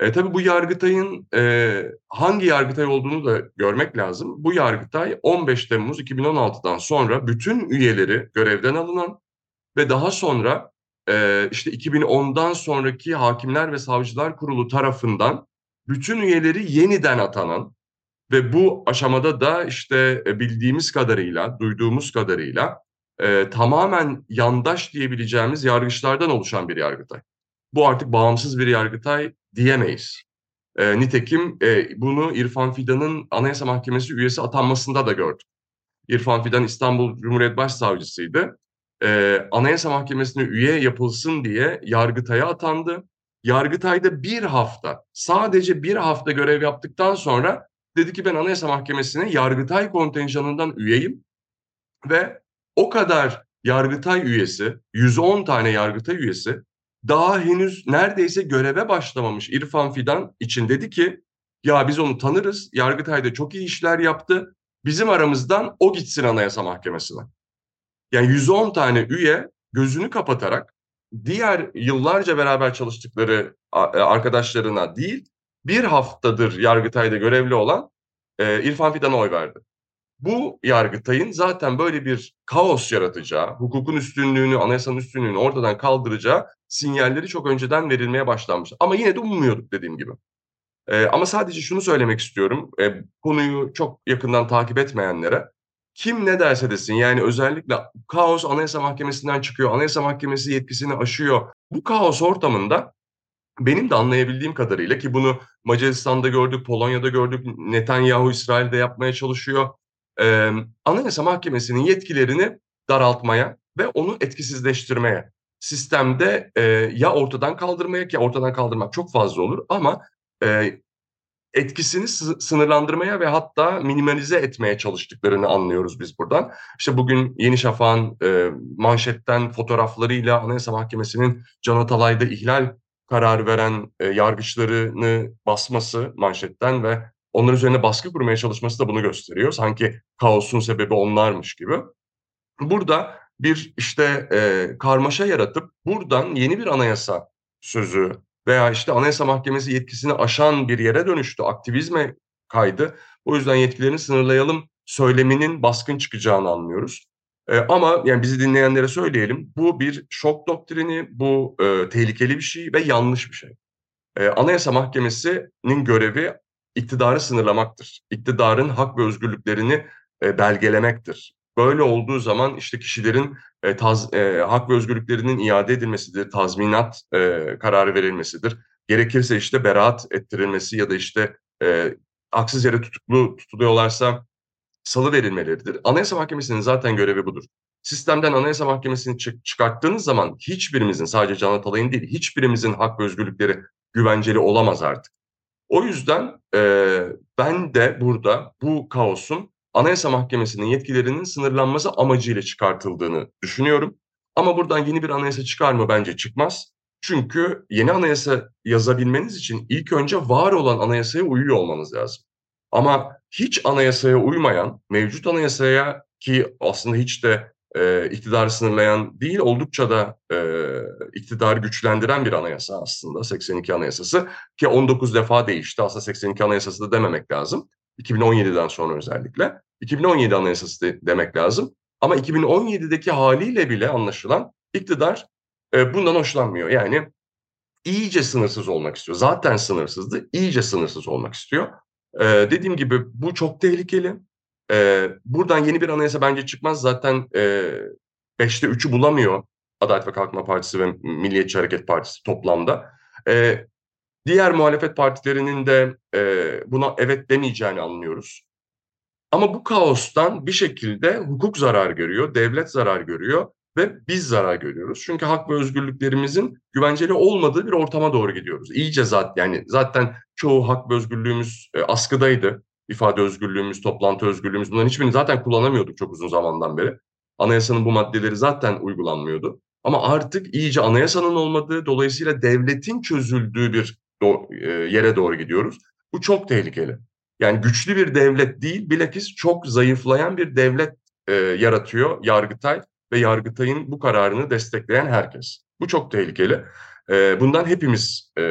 E, tabii bu Yargıtay'ın e, hangi Yargıtay olduğunu da görmek lazım. Bu Yargıtay 15 Temmuz 2016'dan sonra bütün üyeleri görevden alınan ve daha sonra e, işte 2010'dan sonraki Hakimler ve Savcılar Kurulu tarafından bütün üyeleri yeniden atanan ve bu aşamada da işte e, bildiğimiz kadarıyla, duyduğumuz kadarıyla e, tamamen yandaş diyebileceğimiz yargıçlardan oluşan bir Yargıtay. Bu artık bağımsız bir Yargıtay diyemeyiz. E, nitekim e, bunu İrfan Fidan'ın Anayasa Mahkemesi üyesi atanmasında da gördük. İrfan Fidan İstanbul Cumhuriyet Başsavcısıydı. E, Anayasa Mahkemesi'ne üye yapılsın diye Yargıtay'a atandı. Yargıtay'da bir hafta, sadece bir hafta görev yaptıktan sonra dedi ki ben Anayasa Mahkemesi'ne Yargıtay kontenjanından üyeyim ve o kadar Yargıtay üyesi, 110 tane Yargıtay üyesi daha henüz neredeyse göreve başlamamış İrfan Fidan için dedi ki ya biz onu tanırız. Yargıtay'da çok iyi işler yaptı. Bizim aramızdan o gitsin Anayasa Mahkemesi'ne. Yani 110 tane üye gözünü kapatarak diğer yıllarca beraber çalıştıkları e, arkadaşlarına değil bir haftadır Yargıtay'da görevli olan e, İrfan Fidan'a oy verdi. Bu Yargıtay'ın zaten böyle bir kaos yaratacağı, hukukun üstünlüğünü, anayasanın üstünlüğünü ortadan kaldıracağı sinyalleri çok önceden verilmeye başlanmış. Ama yine de ummuyorduk dediğim gibi. Ee, ama sadece şunu söylemek istiyorum, e, konuyu çok yakından takip etmeyenlere. Kim ne derse desin yani özellikle kaos Anayasa Mahkemesi'nden çıkıyor, Anayasa Mahkemesi yetkisini aşıyor. Bu kaos ortamında benim de anlayabildiğim kadarıyla ki bunu Macaristan'da gördük, Polonya'da gördük, Netanyahu İsrail'de yapmaya çalışıyor. Ee, Anayasa Mahkemesi'nin yetkilerini daraltmaya ve onu etkisizleştirmeye, sistemde e, ya ortadan kaldırmaya ki ortadan kaldırmak çok fazla olur ama e, etkisini sınırlandırmaya ve hatta minimalize etmeye çalıştıklarını anlıyoruz biz buradan. İşte bugün Yeni Şafak'ın e, manşetten fotoğraflarıyla Anayasa Mahkemesi'nin Can Atalay'da ihlal kararı veren e, yargıçlarını basması manşetten ve onların üzerine baskı kurmaya çalışması da bunu gösteriyor. Sanki kaosun sebebi onlarmış gibi. Burada bir işte e, karmaşa yaratıp buradan yeni bir anayasa sözü veya işte Anayasa Mahkemesi yetkisini aşan bir yere dönüştü, aktivizme kaydı. O yüzden yetkilerini sınırlayalım söyleminin baskın çıkacağını anlıyoruz. E, ama yani bizi dinleyenlere söyleyelim, bu bir şok doktrini, bu e, tehlikeli bir şey ve yanlış bir şey. E, Anayasa Mahkemesi'nin görevi iktidarı sınırlamaktır. İktidarın hak ve özgürlüklerini e, belgelemektir. Böyle olduğu zaman işte kişilerin e, taz, e, hak ve özgürlüklerinin iade edilmesidir, tazminat e, kararı verilmesidir. Gerekirse işte beraat ettirilmesi ya da işte e, haksız yere tutuklu tutuluyorlarsa salı verilmeleridir. Anayasa Mahkemesi'nin zaten görevi budur. Sistemden Anayasa Mahkemesi'ni çık çıkarttığınız zaman hiçbirimizin sadece Can Atalay'ın değil hiçbirimizin hak ve özgürlükleri güvenceli olamaz artık. O yüzden e, ben de burada bu kaosun Anayasa Mahkemesi'nin yetkilerinin sınırlanması amacıyla çıkartıldığını düşünüyorum. Ama buradan yeni bir anayasa çıkar mı? Bence çıkmaz. Çünkü yeni anayasa yazabilmeniz için ilk önce var olan anayasaya uyuyor olmanız lazım. Ama hiç anayasaya uymayan, mevcut anayasaya ki aslında hiç de e, iktidarı sınırlayan değil, oldukça da e, iktidarı güçlendiren bir anayasa aslında 82 Anayasası ki 19 defa değişti. Aslında 82 Anayasası da dememek lazım. 2017'den sonra özellikle. 2017 Anayasası de, demek lazım. Ama 2017'deki haliyle bile anlaşılan iktidar e, bundan hoşlanmıyor. Yani iyice sınırsız olmak istiyor. Zaten sınırsızdı, iyice sınırsız olmak istiyor. E, dediğim gibi bu çok tehlikeli. E, buradan yeni bir anayasa bence çıkmaz. Zaten e, beşte üçü bulamıyor Adalet ve Kalkınma Partisi ve Milliyetçi Hareket Partisi toplamda. E, diğer muhalefet partilerinin de e, buna evet demeyeceğini anlıyoruz. Ama bu kaostan bir şekilde hukuk zarar görüyor, devlet zarar görüyor ve biz zarar görüyoruz. Çünkü hak ve özgürlüklerimizin güvenceli olmadığı bir ortama doğru gidiyoruz. İyice zaten yani zaten çoğu hak ve özgürlüğümüz e, askıdaydı. İfade özgürlüğümüz, toplantı özgürlüğümüz bunların hiçbirini zaten kullanamıyorduk çok uzun zamandan beri. Anayasanın bu maddeleri zaten uygulanmıyordu. Ama artık iyice anayasanın olmadığı, dolayısıyla devletin çözüldüğü bir do e, yere doğru gidiyoruz. Bu çok tehlikeli. Yani güçlü bir devlet değil, bilakis çok zayıflayan bir devlet e, yaratıyor Yargıtay ve Yargıtay'ın bu kararını destekleyen herkes. Bu çok tehlikeli. E, bundan hepimiz e,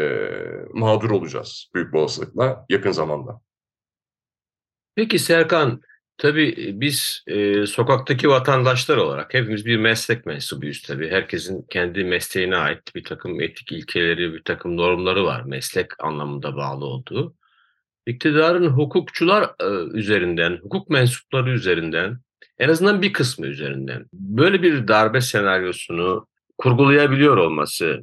mağdur olacağız büyük olasılıkla yakın zamanda. Peki Serkan, tabii biz e, sokaktaki vatandaşlar olarak hepimiz bir meslek mensubuyuz tabii. Herkesin kendi mesleğine ait bir takım etik ilkeleri, bir takım normları var meslek anlamında bağlı olduğu. İktidarın hukukçular e, üzerinden, hukuk mensupları üzerinden, en azından bir kısmı üzerinden böyle bir darbe senaryosunu kurgulayabiliyor olması,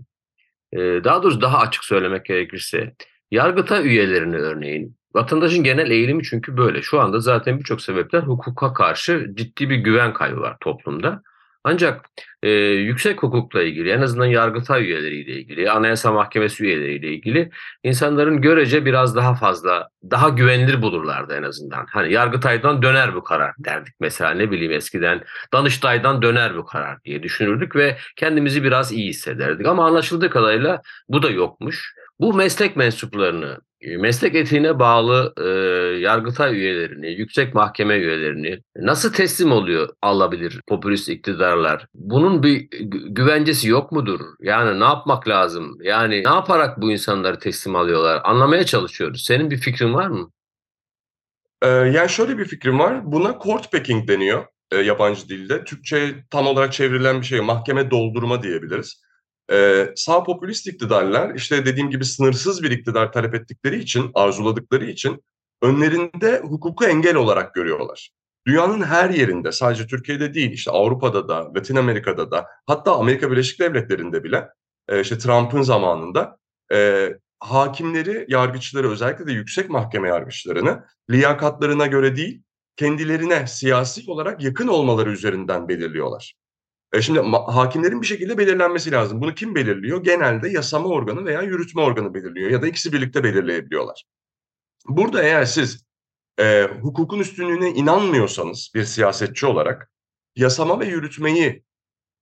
e, daha doğrusu daha açık söylemek gerekirse, yargıta üyelerini örneğin, vatandaşın genel eğilimi çünkü böyle. Şu anda zaten birçok sebepten hukuka karşı ciddi bir güven kaybı var toplumda. Ancak e, yüksek hukukla ilgili en azından Yargıtay üyeleriyle ilgili, Anayasa Mahkemesi üyeleriyle ilgili insanların görece biraz daha fazla, daha güvenilir bulurlardı en azından. Hani Yargıtay'dan döner bu karar derdik mesela ne bileyim eskiden Danıştay'dan döner bu karar diye düşünürdük ve kendimizi biraz iyi hissederdik. Ama anlaşıldığı kadarıyla bu da yokmuş. Bu meslek mensuplarını meslek etiğine bağlı e, yargıtay üyelerini, yüksek mahkeme üyelerini nasıl teslim oluyor alabilir popülist iktidarlar? Bunun bir güvencesi yok mudur? Yani ne yapmak lazım? Yani ne yaparak bu insanları teslim alıyorlar? Anlamaya çalışıyoruz. Senin bir fikrin var mı? Ee, yani şöyle bir fikrim var. Buna court packing deniyor e, yabancı dilde. Türkçe tam olarak çevrilen bir şey mahkeme doldurma diyebiliriz. Ee, sağ popülist iktidarlar işte dediğim gibi sınırsız bir iktidar talep ettikleri için, arzuladıkları için önlerinde hukuku engel olarak görüyorlar. Dünyanın her yerinde sadece Türkiye'de değil işte Avrupa'da da, Latin Amerika'da da hatta Amerika Birleşik Devletleri'nde bile e, işte Trump'ın zamanında e, hakimleri, yargıçları özellikle de yüksek mahkeme yargıçlarını liyakatlarına göre değil kendilerine siyasi olarak yakın olmaları üzerinden belirliyorlar. E şimdi hakimlerin bir şekilde belirlenmesi lazım. Bunu kim belirliyor? Genelde yasama organı veya yürütme organı belirliyor ya da ikisi birlikte belirleyebiliyorlar. Burada eğer siz e, hukukun üstünlüğüne inanmıyorsanız bir siyasetçi olarak yasama ve yürütmeyi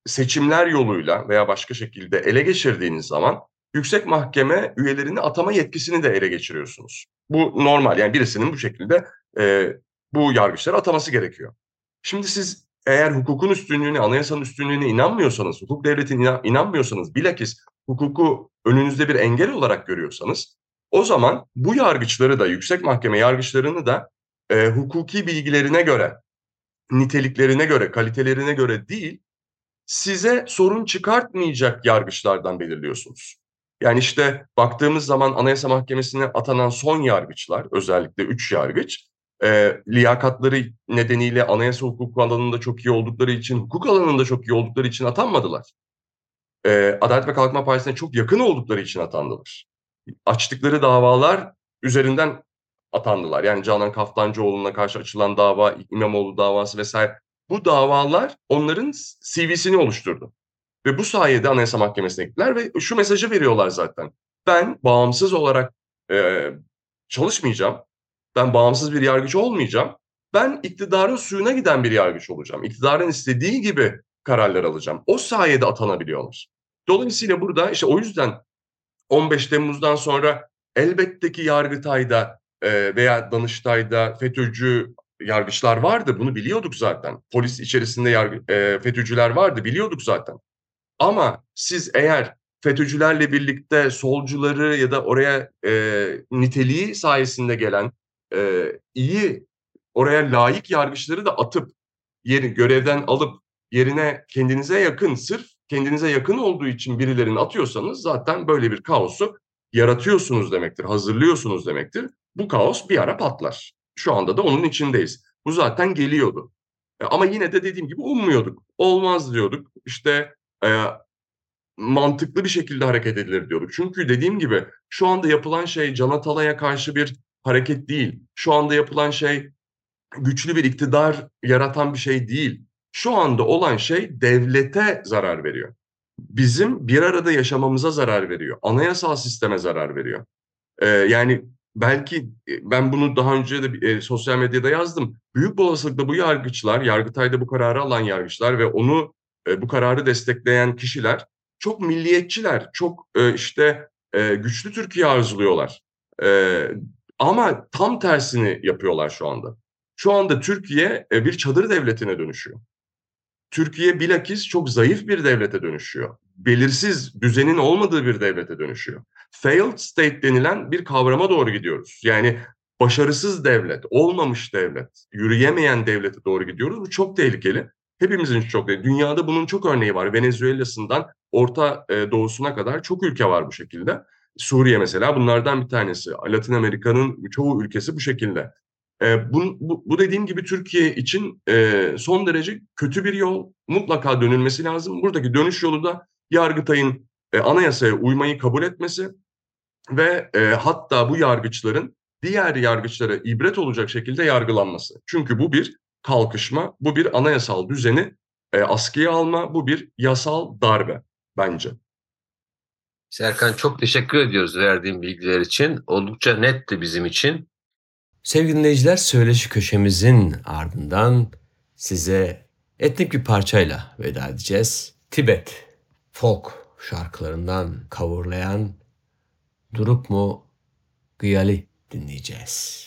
seçimler yoluyla veya başka şekilde ele geçirdiğiniz zaman yüksek mahkeme üyelerini atama yetkisini de ele geçiriyorsunuz. Bu normal yani birisinin bu şekilde e, bu yargıçları ataması gerekiyor. Şimdi siz eğer hukukun üstünlüğüne, anayasanın üstünlüğüne inanmıyorsanız, hukuk devletine inanmıyorsanız, bilakis hukuku önünüzde bir engel olarak görüyorsanız, o zaman bu yargıçları da, yüksek mahkeme yargıçlarını da e, hukuki bilgilerine göre, niteliklerine göre, kalitelerine göre değil, size sorun çıkartmayacak yargıçlardan belirliyorsunuz. Yani işte baktığımız zaman Anayasa Mahkemesi'ne atanan son yargıçlar, özellikle üç yargıç, e, liyakatları nedeniyle anayasa hukuku alanında çok iyi oldukları için, hukuk alanında çok iyi oldukları için atanmadılar. E, Adalet ve Kalkınma Partisi'ne çok yakın oldukları için atandılar. Açtıkları davalar üzerinden atandılar. Yani Canan Kaftancıoğlu'na karşı açılan dava, İmamoğlu davası vesaire. Bu davalar onların CV'sini oluşturdu. Ve bu sayede Anayasa Mahkemesi'ne gittiler ve şu mesajı veriyorlar zaten. Ben bağımsız olarak e, çalışmayacağım. Ben bağımsız bir yargıç olmayacağım. Ben iktidarın suyuna giden bir yargıç olacağım. İktidarın istediği gibi kararlar alacağım. O sayede atanabiliyorlar. Dolayısıyla burada işte o yüzden 15 Temmuz'dan sonra elbette ki Yargıtay'da e, veya Danıştay'da FETÖ'cü yargıçlar vardı. Bunu biliyorduk zaten. Polis içerisinde yargı, e, FETÖ'cüler vardı. Biliyorduk zaten. Ama siz eğer FETÖ'cülerle birlikte solcuları ya da oraya e, niteliği sayesinde gelen e, iyi oraya layık yargıçları da atıp yeri görevden alıp yerine kendinize yakın sırf kendinize yakın olduğu için birilerini atıyorsanız zaten böyle bir kaosu yaratıyorsunuz demektir, hazırlıyorsunuz demektir. Bu kaos bir ara patlar. Şu anda da onun içindeyiz. Bu zaten geliyordu. E, ama yine de dediğim gibi ummuyorduk. Olmaz diyorduk. İşte e, mantıklı bir şekilde hareket edilir diyorduk. Çünkü dediğim gibi şu anda yapılan şey Can Atalay'a karşı bir hareket değil. Şu anda yapılan şey güçlü bir iktidar yaratan bir şey değil. Şu anda olan şey devlete zarar veriyor. Bizim bir arada yaşamamıza zarar veriyor. Anayasal sisteme zarar veriyor. Ee, yani belki e, ben bunu daha önce de e, sosyal medyada yazdım. Büyük olasılıkla bu yargıçlar, Yargıtay'da bu kararı alan yargıçlar ve onu e, bu kararı destekleyen kişiler çok milliyetçiler, çok e, işte e, güçlü Türkiye arzuluyorlar. E, ama tam tersini yapıyorlar şu anda. Şu anda Türkiye e, bir çadır devletine dönüşüyor. Türkiye bilakis çok zayıf bir devlete dönüşüyor. Belirsiz, düzenin olmadığı bir devlete dönüşüyor. Failed state denilen bir kavrama doğru gidiyoruz. Yani başarısız devlet, olmamış devlet, yürüyemeyen devlete doğru gidiyoruz. Bu çok tehlikeli. Hepimizin çok tehlikeli. Dünyada bunun çok örneği var. Venezuela'sından Orta e, Doğu'suna kadar çok ülke var bu şekilde. Suriye mesela bunlardan bir tanesi. Latin Amerika'nın çoğu ülkesi bu şekilde. E, bu, bu, bu dediğim gibi Türkiye için e, son derece kötü bir yol. Mutlaka dönülmesi lazım. Buradaki dönüş yolu da Yargıtay'ın e, anayasaya uymayı kabul etmesi ve e, hatta bu yargıçların diğer yargıçlara ibret olacak şekilde yargılanması. Çünkü bu bir kalkışma, bu bir anayasal düzeni e, askıya alma bu bir yasal darbe bence. Serkan çok teşekkür ediyoruz verdiğin bilgiler için. Oldukça netti bizim için. Sevgili dinleyiciler söyleşi köşemizin ardından size etnik bir parçayla veda edeceğiz. Tibet folk şarkılarından kavurlayan Durup mu Gıyali dinleyeceğiz.